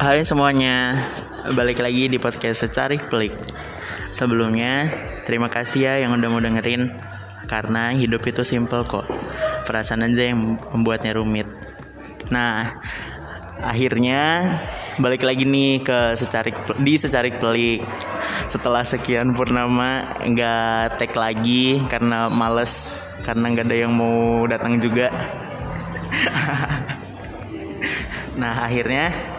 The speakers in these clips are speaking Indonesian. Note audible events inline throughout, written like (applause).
Hai semuanya, balik lagi di podcast Secari Klik. Sebelumnya, terima kasih ya yang udah mau dengerin karena hidup itu simple kok. Perasaan aja yang membuatnya rumit. Nah, akhirnya balik lagi nih ke Secari di Secari Klik. Setelah sekian purnama nggak tag lagi karena males karena nggak ada yang mau datang juga. (laughs) nah akhirnya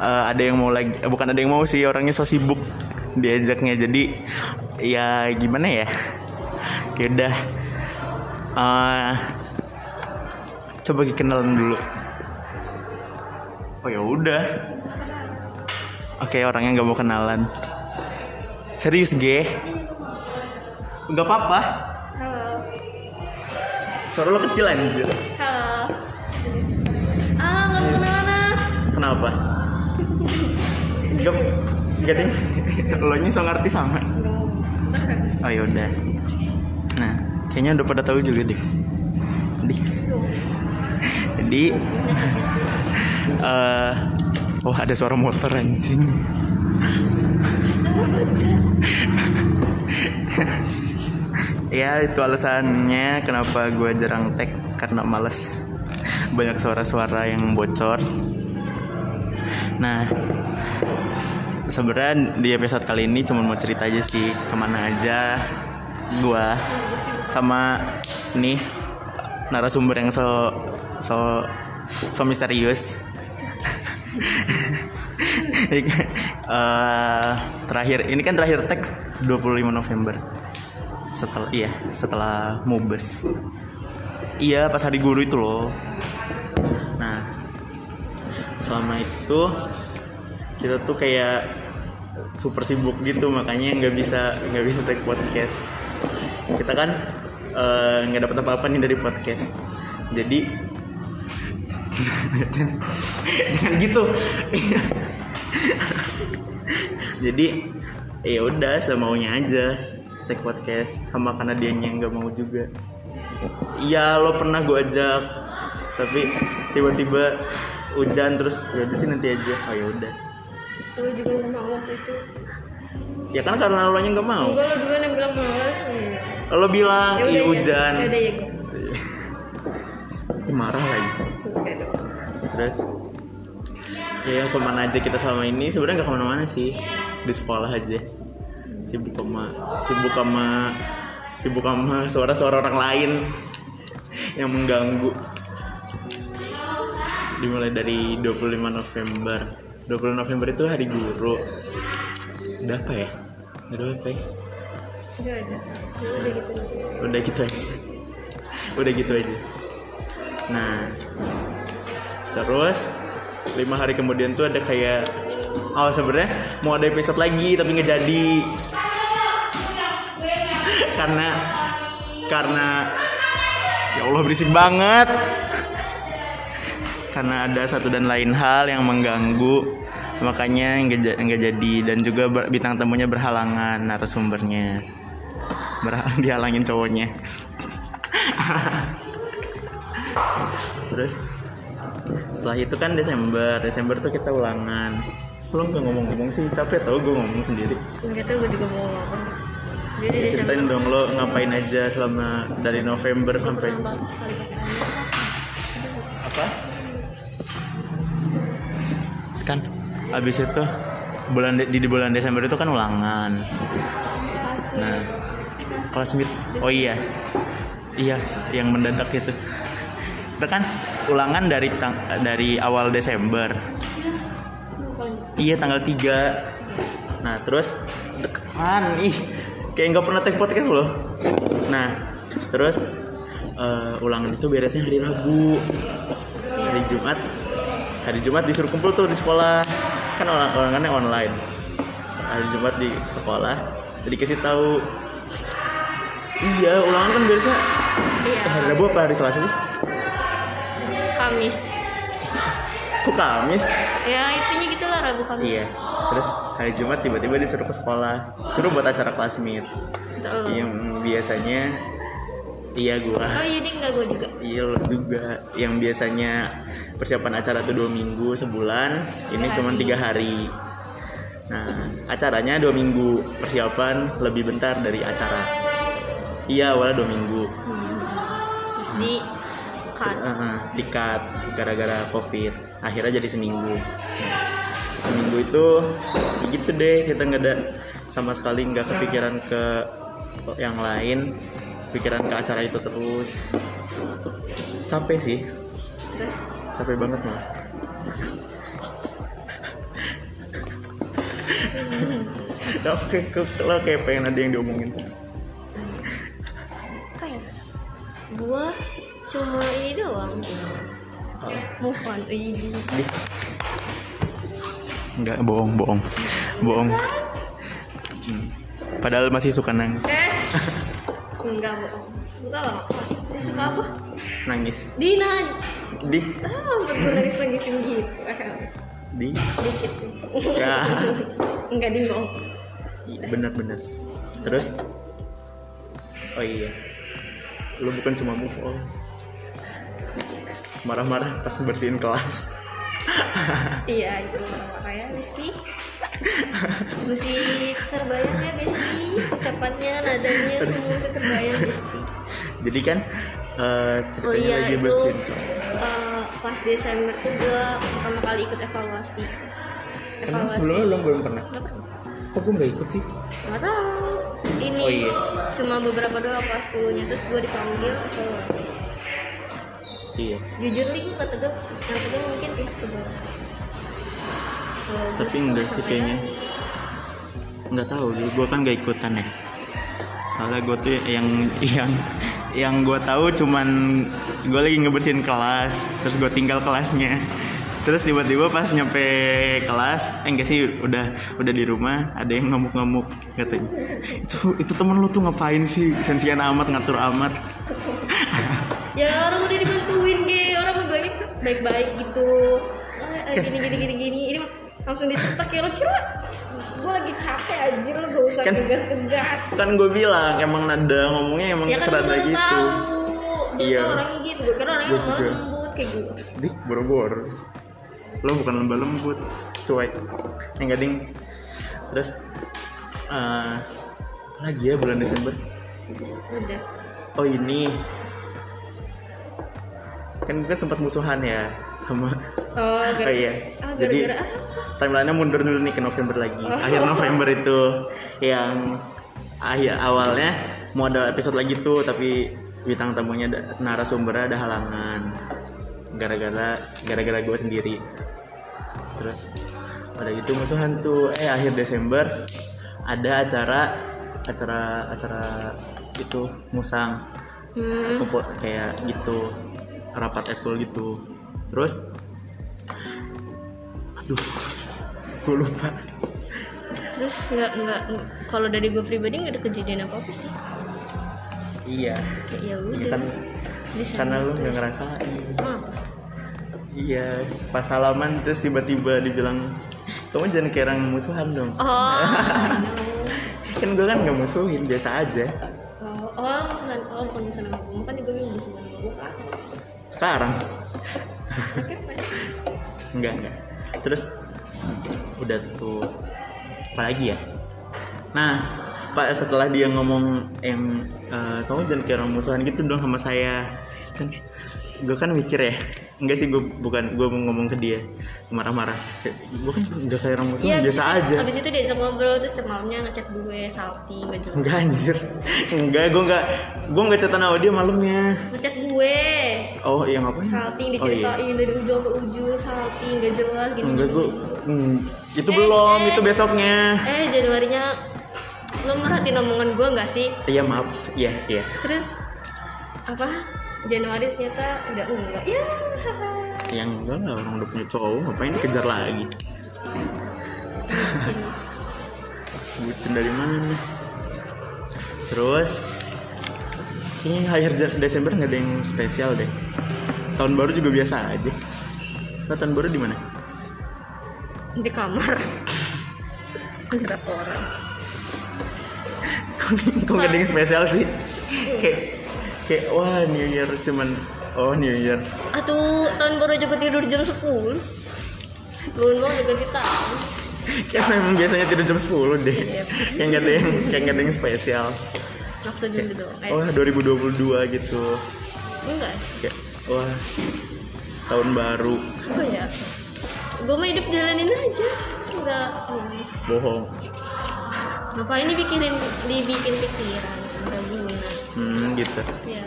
uh, ada yang mau lagi uh, bukan ada yang mau sih orangnya so sibuk diajaknya. Jadi ya gimana ya? Yaudah. Uh, coba kenalan dulu. Oh ya udah. Oke orangnya nggak mau kenalan. Serius G nggak apa-apa. Halo. suara lo kecil anjir. Halo. Ah, nggak mau kenalan ah. kenapa Gak deh lo nya so ngerti sama. Oh yaudah nah kayaknya udah pada tahu juga deh. Jadi jadi eh oh ada suara motor anjing. Ya itu alasannya kenapa gue jarang tag karena males. Banyak suara-suara yang bocor. Nah sebenarnya di episode kali ini cuma mau cerita aja sih ke mana aja gue sama nih narasumber yang so so so misterius. (laughs) Eh, terakhir ini kan terakhir tag 25 November. Setelah iya setelah mubes. Iya pas hari guru itu loh. Nah selama itu kita tuh kayak super sibuk gitu makanya nggak bisa nggak bisa take podcast. Kita kan eh, nggak dapat apa-apa nih dari podcast. Jadi (laughs) jangan gitu. (laughs) Jadi ya udah semaunya aja take podcast sama karena dia nggak mau juga. Iya lo pernah gue ajak tapi tiba-tiba hujan terus ya sih nanti aja. Oh ya udah Lu juga nggak mau waktu itu. ya kan karena lo nya nggak mau Enggak, lu duluan yang bilang malas. lo bilang Ya iya ya. hujan Ya udah ya gue. Marah lagi terus ya ke mana aja kita selama ini sebenarnya nggak ke mana-mana sih di sekolah aja sibuk sama sibuk sama sibuk sama suara-suara orang lain (laughs) yang mengganggu dimulai dari 25 November 20 November itu hari guru. Udah apa ya? Udah apa ya? Udah ada. Udah gitu. udah gitu aja. Udah gitu aja. Nah terus lima hari kemudian tuh ada kayak oh sebenarnya mau ada episode lagi tapi nggak jadi. (laughs) Karena karena ya Allah berisik banget karena ada satu dan lain hal yang mengganggu. Makanya nggak ja- nggak jadi. Dan juga ber- bintang tamunya berhalangan narasumbernya. Berhalang (laughs) dihalangin cowoknya. (laughs) Terus setelah itu kan Desember. Desember tuh kita ulangan. Lo nggak ngomong-ngomong sih capek tau gue ngomong sendiri. Enggak tahu gue juga mau ngomong. Ya, ceritain dong lo ngapain aja selama dari November sampai kan abis itu bulan di, di bulan Desember itu kan ulangan. Nah kelas mid oh iya iya yang mendadak itu. Itu kan ulangan dari tang dari awal Desember. Iya tanggal 3 nah terus deketan ih kayak nggak pernah take podcast loh. Nah terus eh, ulangan itu beresnya hari Rabu. Hari Jumat hari Jumat disuruh kumpul tuh di sekolah. Kan ulang ulangannya online. Hari Jumat di sekolah jadi kasih tahu. Iya ulangan kan biasanya Iya. hari Rabu apa hari Selasa sih? Kamis. kok Kamis? Ya intinya gitulah Rabu Kamis. iya. Terus hari Jumat tiba-tiba disuruh ke sekolah. Suruh buat acara kelas lo. yang biasanya iya gua. Oh iya dia enggak gue juga. iya lo juga. Yang biasanya persiapan acara tuh dua minggu sebulan ini cuma tiga hari. Nah acaranya dua minggu. Persiapan lebih bentar dari acara. Iya awalnya dua minggu. Terus di kan. Heeh, di-cut gara-gara covid. Akhirnya jadi seminggu. Seminggu itu ya gitu deh kita nggak ada sama sekali nggak kepikiran ke yang lain pikiran ke acara itu terus. Capek sih. Terus? Capek banget mah Lo kayak, lo kayak pengen ada yang diomongin. Apa ya? Gue cuma ini doang. Oh, Move on. Di- Enggak, bohong, bohong. Bohong. Hmm. Padahal masih suka nangis. Eh. (laughs) Enggak bohong. Enggak lah. Dia suka apa? Nangis Dina. Di Ah, gue nangis nangisin gitu. Di Dikit sih. Ya (laughs) Enggak di bohong. Bener-bener Terus Oh iya Lu bukan cuma move on Marah-marah pas bersihin kelas (laughs) Iya itu makanya Besti Masih terbayang ya Besti. Ucapannya, nadanya semua masih terbayang Besti. Jadi kan eh, Oh iya lagi itu eh, Pas Desember tuh gue pertama kali ikut evaluasi. Emang Evaluasi. sebelumnya lo belum pernah? Nggak pernah. Kok gue gak ikut sih? Nggak tahu. Ini Oh iya. cuma beberapa doang kelas 10 nya Terus gue dipanggil evaluasi Iya. Jujur nih gue gak tegang Yang tegang mungkin pihak sebelah Tapi enggak sih kayaknya. Enggak tahu deh, gue kan gak ikutan ya. Soalnya gue tuh yang yang yang gue tahu cuman gue lagi ngebersihin kelas terus gue tinggal kelasnya. Terus tiba-tiba pas nyampe kelas eh enggak sih udah udah di rumah ada yang ngamuk-ngamuk katanya. Itu itu temen lu tuh ngapain sih? Sensian amat ngatur amat. (laughs) Ya orang udah dibantuin deh orang bilangnya baik-baik gitu. Ah, ah, gini gini gini gini. Ini langsung disetak ya lo kira gue lagi capek aja lo gak usah Kan- tegas kan gue bilang emang nada ngomongnya emang ya kan serada gitu. tahu. Iya. orangnya gitu gue kira orangnya lembut kayak gitu. Di boro-boro. Lo bukan lembah lembut cuek. Yang gading terus eh apa lagi ya bulan Desember? Udah. Oh ini. Kan kan sempat musuhan ya sama. Oh oh gara iya. ah jadi gara-gara ah timelinenya mundur dulu nih ke November lagi. Akhir November itu yang akhir awalnya mau ada episode lagi tuh tapi bintang tamunya ada, narasumbernya ada halangan. Gara-gara gara-gara gue sendiri. Terus pada gitu musuhan tuh. Eh akhir Desember ada acara acara acara itu musang. Hmm. kumpul kayak gitu rapat eskul gitu terus aduh gue lupa. Terus nggak nggak kalau dari gue pribadi nggak ada kejadian apa apa sih. Iya. Kayak ya Iya udah. kan karena lu nggak ngerasain. Apa? iya pas salaman terus tiba-tiba dibilang kamu jangan kayak orang musuhan dong. Oh. (laughs) Kan gue kan nggak musuhin biasa aja. Oh, oh, musuhan, oh bukan musuhan sama gue, kan gue musuhan sama gue kan. sekarang. Enggak enggak. Terus udah tuh apa lagi ya? Nah pak setelah dia ngomong yang eh, kamu jangan kayak orang musuhan gitu dong sama saya. Kan gue kan mikir ya enggak sih gue bukan gue mau ngomong ke dia. Marah-marah. Gue kan enggak kayak orang musuhan Iya, biasa itu- aja. Abis itu diajak ngobrol, terus malamnya ngechat gue, salty, gak jelas. enggak anjir. Enggak gue enggak gue enggak catatan sama dia malamnya. Ngechat gue, oh yang apa salty, oh iya. diceritain dari ujung ke ujung, salty, gak jelas, gini enggak gue hmm, itu Eh, belum eh. itu besoknya. Eh, Januarinya lo merhatiin omongan gue gak sih? iya maaf. Iya iya. Terus apa? Januari ternyata udah enggak. Ya, yang enggak lah orang udah punya cowok ngapain dikejar lagi? Bucin. (laughs) Dari mana nih? Terus ini akhir Desember nggak ada yang spesial deh. Tahun baru juga biasa aja. Nah, tahun baru di mana? Di kamar. Ada orang. kok nggak ada yang spesial sih? Kayak kayak wah New Year cuman oh New Year. Atuh tahun baru juga tidur jam 10 Bangun bangun udah ganti tahun. Kayak memang biasanya tidur jam 10 deh. Iya. (laughs) kayak nggak ada yang kayak nggak ada yang spesial. Maksud dulu dong eh, wah 2022 gitu. Enggak. Kayak wah tahun baru. Apa ya? Gue mah hidup jalanin aja. Enggak. Bohong. Ngapain dibikirin Dibikin pikiran. Enggak hmm gitu. Ya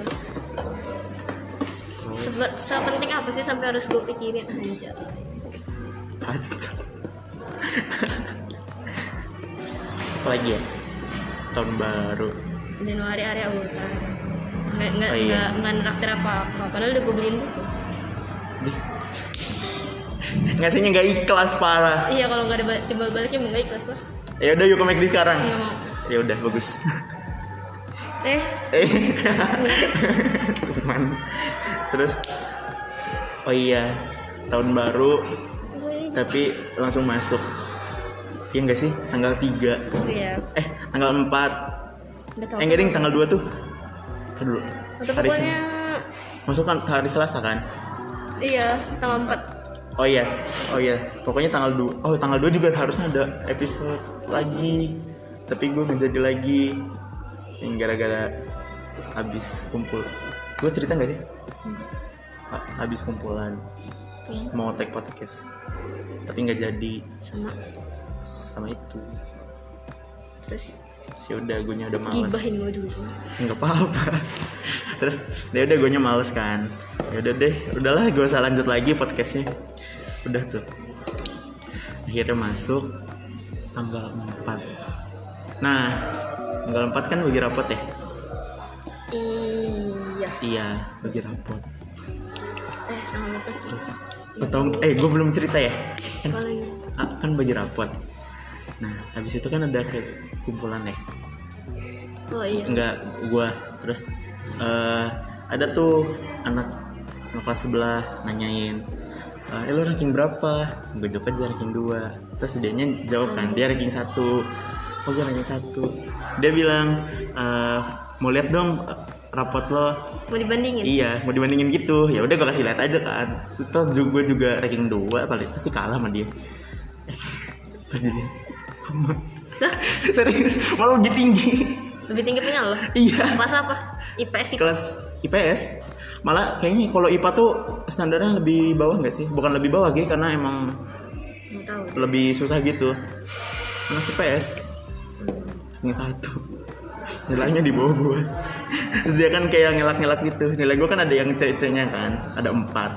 Sebe- Sepenting apa sih sampai harus gue pikirin aja? Kacau. apa lagi ya? Tahun baru. Januari area ultan nggak nggak Oh, iya. nggak neraktir apa apa padahal udah gue beliin buku ngasihnya nggak ikhlas parah. Iya kalau nggak ada ba- timbal baliknya mau nggak ikhlas lah. Ya udah yuk ke McD sekarang. Ya udah bagus eh. (laughs) Teman terus oh iya tahun baru tapi langsung masuk. Iya enggak sih? Tanggal 3 iya. Eh tanggal 4 udah tahu. Eh enggak ding tanggal 2 tuh. Ntar dulu. Atau hari pokoknya masuk kan hari Selasa kan? Iya tanggal 4 oh iya oh iya. Pokoknya tanggal 2 oh tanggal 2 juga harusnya ada episode lagi. Tapi gue nggak jadi lagi yang gara-gara habis kumpul. Gue cerita nggak sih? Ha- habis kumpulan. Terus? Mau take podcast. Tapi nggak jadi. Sama. Sama itu. Terus? Sih udah gue udah males. Gibahin gue juga nggak apa-apa. Terus ya udah gue males kan. Ya udah deh udahlah gue usah lanjut lagi podcastnya. Udah tuh. Akhirnya masuk tanggal 4 nah tanggal 4 kan bagi rapot ya? Iya. Iya bagi rapot. Eh tanggal berapa sih. Terus atau eh gue belum cerita ya? Kan, ah, kan bagi rapot. Nah habis itu kan ada kayak kumpulan ya? Oh iya. Enggak gua. Terus eh ada tuh anak anak kelas sebelah nanyain eh lo ranking berapa? Gue jawab aja ranking 2 terus dianya jawab kan dia ranking satu oh gue ranking satu. Dia bilang eh mau lihat dong eh, rapot lo. Mau dibandingin? Iya mau dibandingin gitu. Ya udah gue kasih lihat aja kan. Toh juga juga ranking 2 paling pasti kalah sama dia. (laughs) Pas dia. Sama. Lah (laughs) serius malah lebih tinggi. Lebih tinggi punya lo? Iya. Kelas apa? IPS IPS kelas IPS malah kayaknya kalau IPA tuh standarnya lebih bawah nggak sih? Bukan lebih bawah gitu karena emang tahu. lebih susah gitu. Anak IPS yang satu. Nilainya di bawah gue terus dia kan kayak ngelak-ngelak gitu. Nilai gue kan ada yang C C nya kan. Ada empat.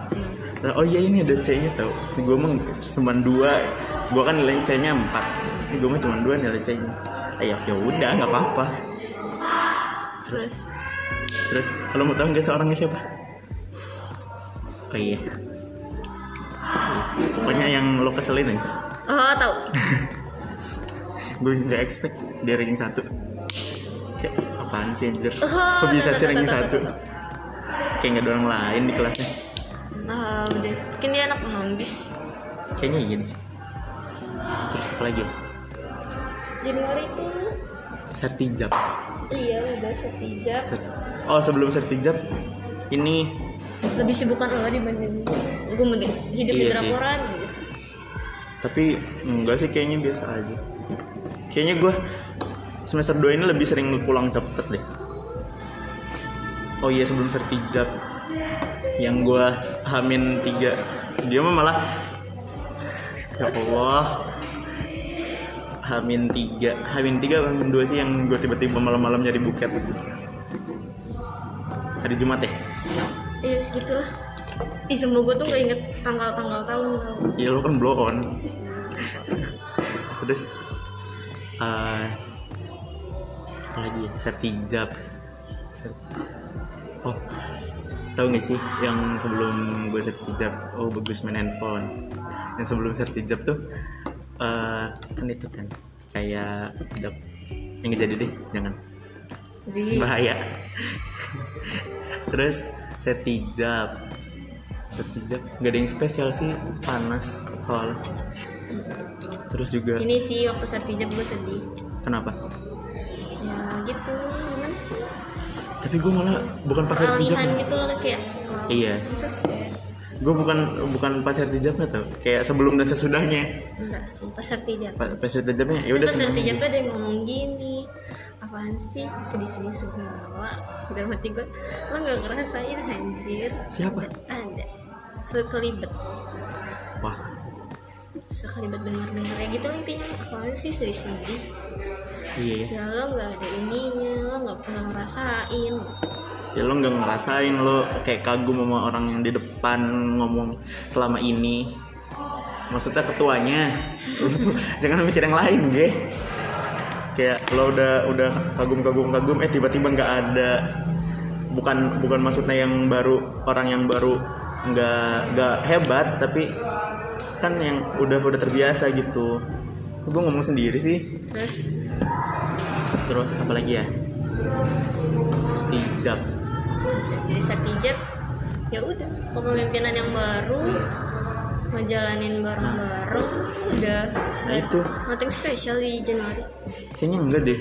Terus, oh iya ini ada C nya tau gue mah cuma dua. Gue kan nilai C nya empat gue mah cuma dua nilai C nya ayo ya udah nggak apa-apa. Terus Terus? kalau mau tahu nggak seorangnya siapa? Oh iya. Pokoknya yang lo keselin aja. oh tahu (laughs) Gue nggak expect dia ranking satu. Kayak apaan sih anjir? Kok bisa sih ranking satu? Kayak nggak ada orang lain di kelasnya. tahu deh mungkin dia anak penghambis Kayaknya gini. Terus apa lagi? Januari itu Sertijab. iya udah setijab Ser- Oh sebelum sertijab ini lebih sibukan lo dibanding gue mending hidup di Iya sih. drakoran tapi enggak sih kayaknya biasa aja. Kayaknya gue semester 2 ini lebih sering pulang cepet deh. Oh iya sebelum sertijab yang gue hamin tiga. Dia mah malah ya Allah. Hamin tiga. Hamin tiga hamin dua sih yang gue tiba-tiba malam-malam nyari buket? Hari Jumat ya? Iya segitulah. Ih, semua gue tuh gak inget tanggal-tanggal tahun. Iya lo kan blow on. Terus eh Apa lagi ya? Sertijab. Ser- Oh Tahu gak sih yang sebelum gue sertijab? Oh bagus main handphone. Yang sebelum sertijab tuh eh Kan itu kan Kayak dap- Yang jadi deh Jangan. Bahaya. Terus sertijab. Sertijab nggak ada yang spesial sih panas soalnya terus juga? Ini sih waktu sertijab gue sedih. Kenapa? Ya gitu. Gimana sih? Tapi gue malah bukan pas alihan gitu loh kayak wow, Iya. sih? gue bukan bukan pas hijabnya tuh kayak sebelum dan sesudahnya. Enggak sih pas sertijab pas pas hijabnya ya udah pas sertijab tuh ada yang ngomong gini apaan sih? Sedih-sedih segala. Dalam hati gue lo gak ngerasain anjir. Siapa? ada. Sekelibet sekelibet denger-denger ya gitu lah intinya. Apaan sih sedih-sedih iya ya. ya lo nggak ada ininya lo nggak pernah ngerasain. Ya lo nggak ngerasain lo kayak kagum sama orang yang di depan ngomong selama ini. Maksudnya ketuanya. (laughs) Lo tuh jangan mikir yang lain ge. Kayak lo udah udah kagum kagum kagum eh tiba-tiba nggak ada. Bukan bukan maksudnya yang baru orang yang baru nggak nggak hebat tapi kan yang udah udah terbiasa gitu. Gue ngomong sendiri sih? Terus? Terus apa lagi ya? Sertijab jadi sertijab ya udah. Kepemimpinan yang baru ngejalanin bareng-bareng udah. Nah, itu. nothing special di Januari. Kayaknya enggak deh.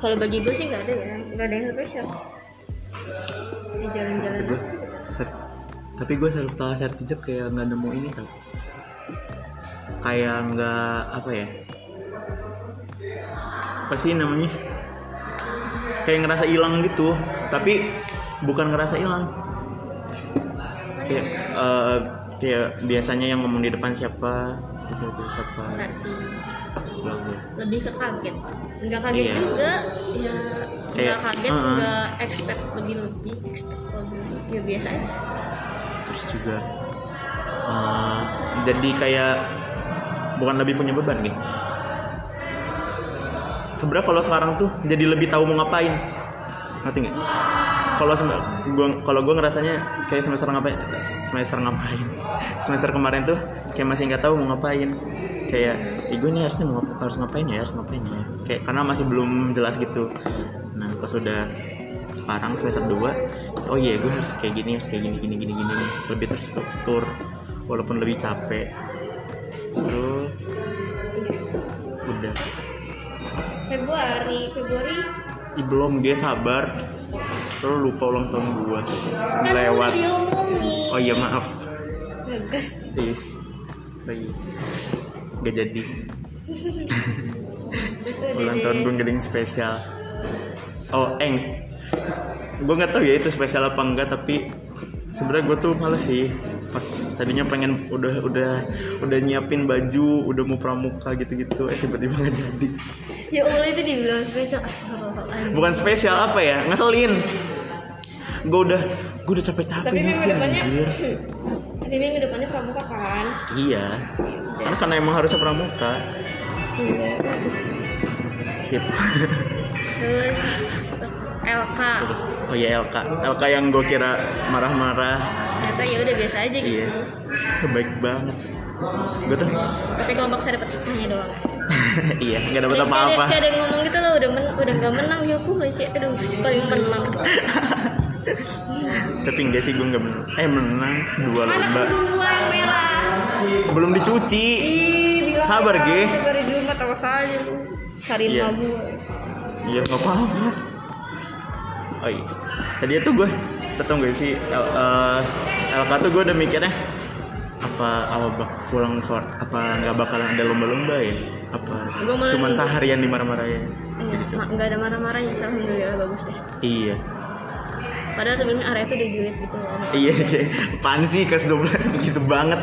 Kalau bagi gue sih nggak ada ya. Nggak ada yang spesial di jalan-jalan. Tapi gue selalu tahu sertijab kayak nggak nemu ini tau kayak nggak apa ya? Apa sih namanya? Kayak ngerasa hilang gitu tapi bukan ngerasa hilang. Kayak eh, kayak biasanya yang ngomong di depan siapa? Itu itu siapa? Nggak sih. Lebih ke kaget. Nggak kaget Iya. juga ya nggak Kayak, kaget uh-uh. nggak expect lebih lebih expect lebih. Ya biasa aja. Terus juga eh, jadi kayak bukan lebih punya beban gitu sebenarnya kalau sekarang tuh jadi lebih tahu mau ngapain. Ngerti nggak? Kalau gua kalau gue ngerasanya kayak semester ngapain semester ngapain? (laughs) Semester kemarin tuh kayak masih nggak tahu mau ngapain. Kayak Ih, gue nih harusnya mau harus ngapain ya harus ngapain ya? Kayak karena masih belum jelas gitu. Nah pas udah sekarang semester 2 oh iya gue harus kayak gini harus kayak gini gini gini gini. Lebih terstruktur walaupun lebih capek. Terus Februari. Februari? Ih, belum gue sabar. Lo lupa ulang tahun gua. Kan lewat. oh iya maaf. Ngegas. Iya. Gak jadi. Ulang tahun gue gak ada yang spesial. Oh eng. Gue nggak tahu ya itu spesial apa enggak tapi sebenarnya gue tuh males sih tadinya pengen udah udah udah nyiapin baju udah mau pramuka gitu-gitu eh tiba-tiba nggak jadi. Ya Allah itu dibilang spesial. Astagfirullahaladzim. Bukan spesial apa ya? Ngeselin. Gue udah gue udah capek-capek tapi minggu depannya anjir. (laughs) Tapi minggu depannya pramuka kan? Iya. Kan karena emang harusnya pramuka. Sip. (laughs) Terus LK oh iya LK LK yang gue kira marah-marah. Ternyata ya udah biasa aja gitu. Iya. Baik banget. Gue tuh. Tapi kelompok saya dapat hikmahnya doang. (laughs) Iya nggak dapat Kayak- apa-apa. kayak, ada yang ngomong gitu loh udah men, udah nggak menang dihukum lagi kayak aduh paling menang. (laughs) Tapi enggak sih gue nggak menang. Eh menang dua mana lomba. kedua yang merah? Belum dicuci. Ih bilang Sabar. Ge. sabar di rumah tahu saja lu. Cari Iya. gue iya nggak apa-apa oh iya. Tadi itu gue tetap gak sih? L, eh, LK tuh gue udah mikirnya apa apa bak pulang sore apa nggak bakalan ada lomba-lomba ya? Apa cuman seharian dimarah-marahin? Iya, ma- nggak ada marah-marahnya sih, alhamdulillah bagus deh. Iya. Padahal sebelumnya area itu udah julid gitu loh. Iya kayak apaan sih kelas 12 (laughs) gitu banget.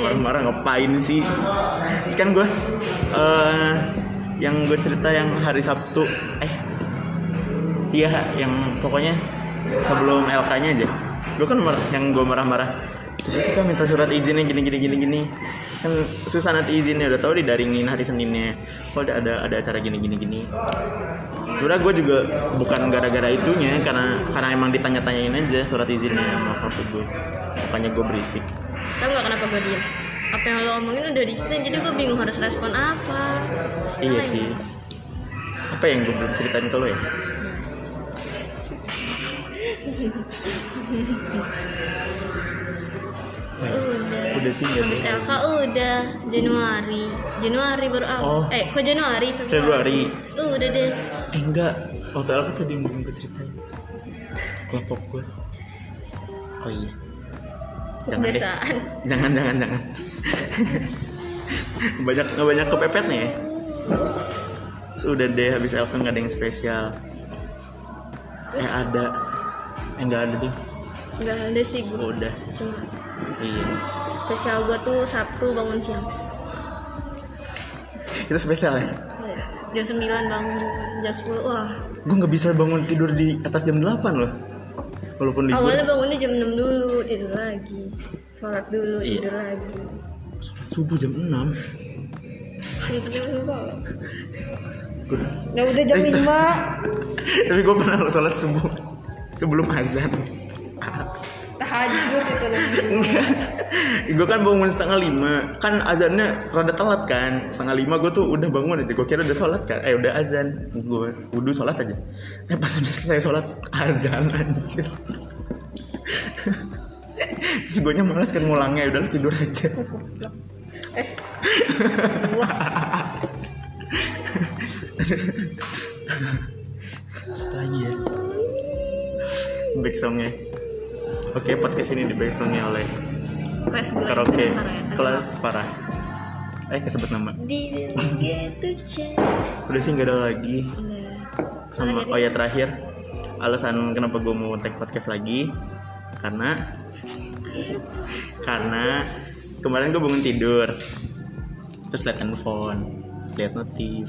Marah-marah ngapain sih? Terus kan gue eh yang gue cerita yang hari Sabtu eh iya yang pokoknya sebelum LK nya aja. Gue kan yang gue marah-marah. Terus kan minta surat izinnya gini gini gini gini. Kan susah nanti izinnya udah tahu didaringin hari Seninnya. Kok ada ada ada acara gini gini gini. Sebenarnya gue juga bukan gara-gara itunya karena karena emang ditanya-tanyain aja surat izinnya sama waktu gue makanya gue berisik. Tau nggak kenapa gue diem? Apa yang lo omongin udah di situ jadi gue bingung harus respon apa. Iya sih. Apa yang gue belum ceritain ke lo ya? Udah. Udah sih nggak habis ada. LK udah. Januari. Januari baru apa Oh. eh kok Januari? Februari. udah deh. Eh enggak. waktu Elka tadi belum gue ceritain kelompok gue oh iya. Jangan deh. Kebiasaan. jangan jangan jangan. Banyak banyak kepepet nih ya? Sudah deh habis Elka nggak ada yang spesial. Eh ada eh nggak ada deh Enggak ada sih gue. oh, udah Cuma iya spesial gue tuh Sabtu bangun siang. itu spesial ya Jam 9 bangun, jam 10. Wah, gue nggak bisa bangun tidur di atas jam 8 loh walaupun libur awalnya bangunnya jam 6 dulu, tidur lagi. Sholat dulu, Iya. tidur lagi. sholat subuh jam 6 Yang penting langsung sholat. Gua- Ya udah jam 5. (laughs) tapi gue pernah loh sholat subuh sebelum azan. Tahajud itu enggak. Gue kan bangun setengah lima. Kan azannya rada telat kan. Setengah lima gue tuh udah bangun aja. Gue kira udah sholat kan. Eh udah azan. Gue wudhu sholat aja. Eh pas udah selesai sholat azan anjir. Terus gue malas kan ngulangnya udah tidur aja. Eh. Apa lagi ya back songnya oke podcast ini di back songnya oleh kelas karaoke ya. Kelas parah eh kesebut nama. Udah sih nggak ada lagi. Sama oh ya terakhir. Alasan kenapa gue mau take podcast lagi karena karena kemarin gue bangun tidur. Terus liat handphone lihat notif.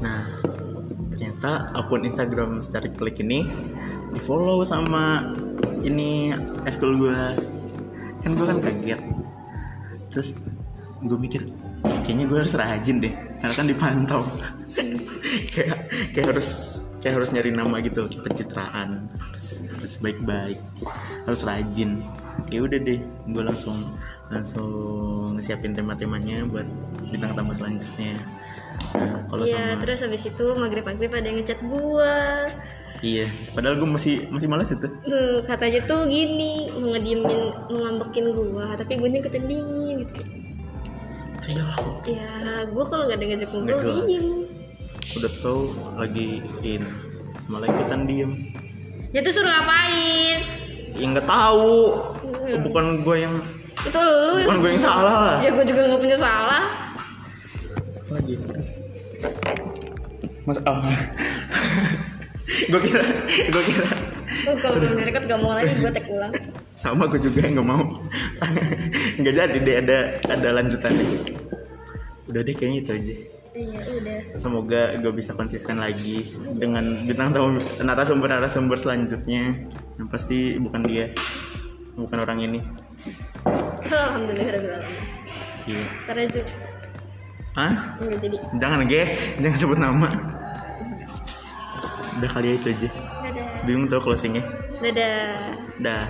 Nah ternyata akun Instagram secara klik ini di follow sama ini eskul gue kan gue kan kaget. Terus gue mikir kayaknya gue harus rajin deh karena kan dipantau. (laughs) Kayak kayak harus kayak harus nyari nama gitu pencitraan. Harus harus baik-baik harus rajin. Ya udah deh gue langsung langsung siapin tema-temanya buat bintang tamu selanjutnya. Nah, kalau Iya, sama terus habis itu maghrib-maghrib ada yang ngechat gua. Iya padahal gue masih masih malas itu Hmm, katanya tuh gini, mau ngediemin, mau ngambekin gua, tapi gue ikutin dingin gitu. iyalah Ya, gua kalau gak ada ngajak ngobrol Nggak jelas. diem. udah tau lagi in malah ikutan diem Ya tuh suruh ngapain? ya nggak tahu bukan gue yang Itu lu bukan gue yang salah lah Ya gue juga gak punya salah. Siapa lagi mas oh. (laughs) gue kira gue kira. Tuh kalau belum record gak mau lagi gue tag ulang. sama gue juga nggak mau. Nggak jadi deh ada ada lanjutannya. Udah deh kayaknya itu aja. Iya, udah. semoga gue bisa konsisten lagi dengan bintang tamu narasumber narasumber selanjutnya. Yang pasti bukan dia bukan orang ini. Alhamdulillah iya. Karena itu Hah? enggak jadi. jangan ge. Jangan sebut nama udah kali ya itu aja Dadah. bingung tuh closingnya Dadah. dah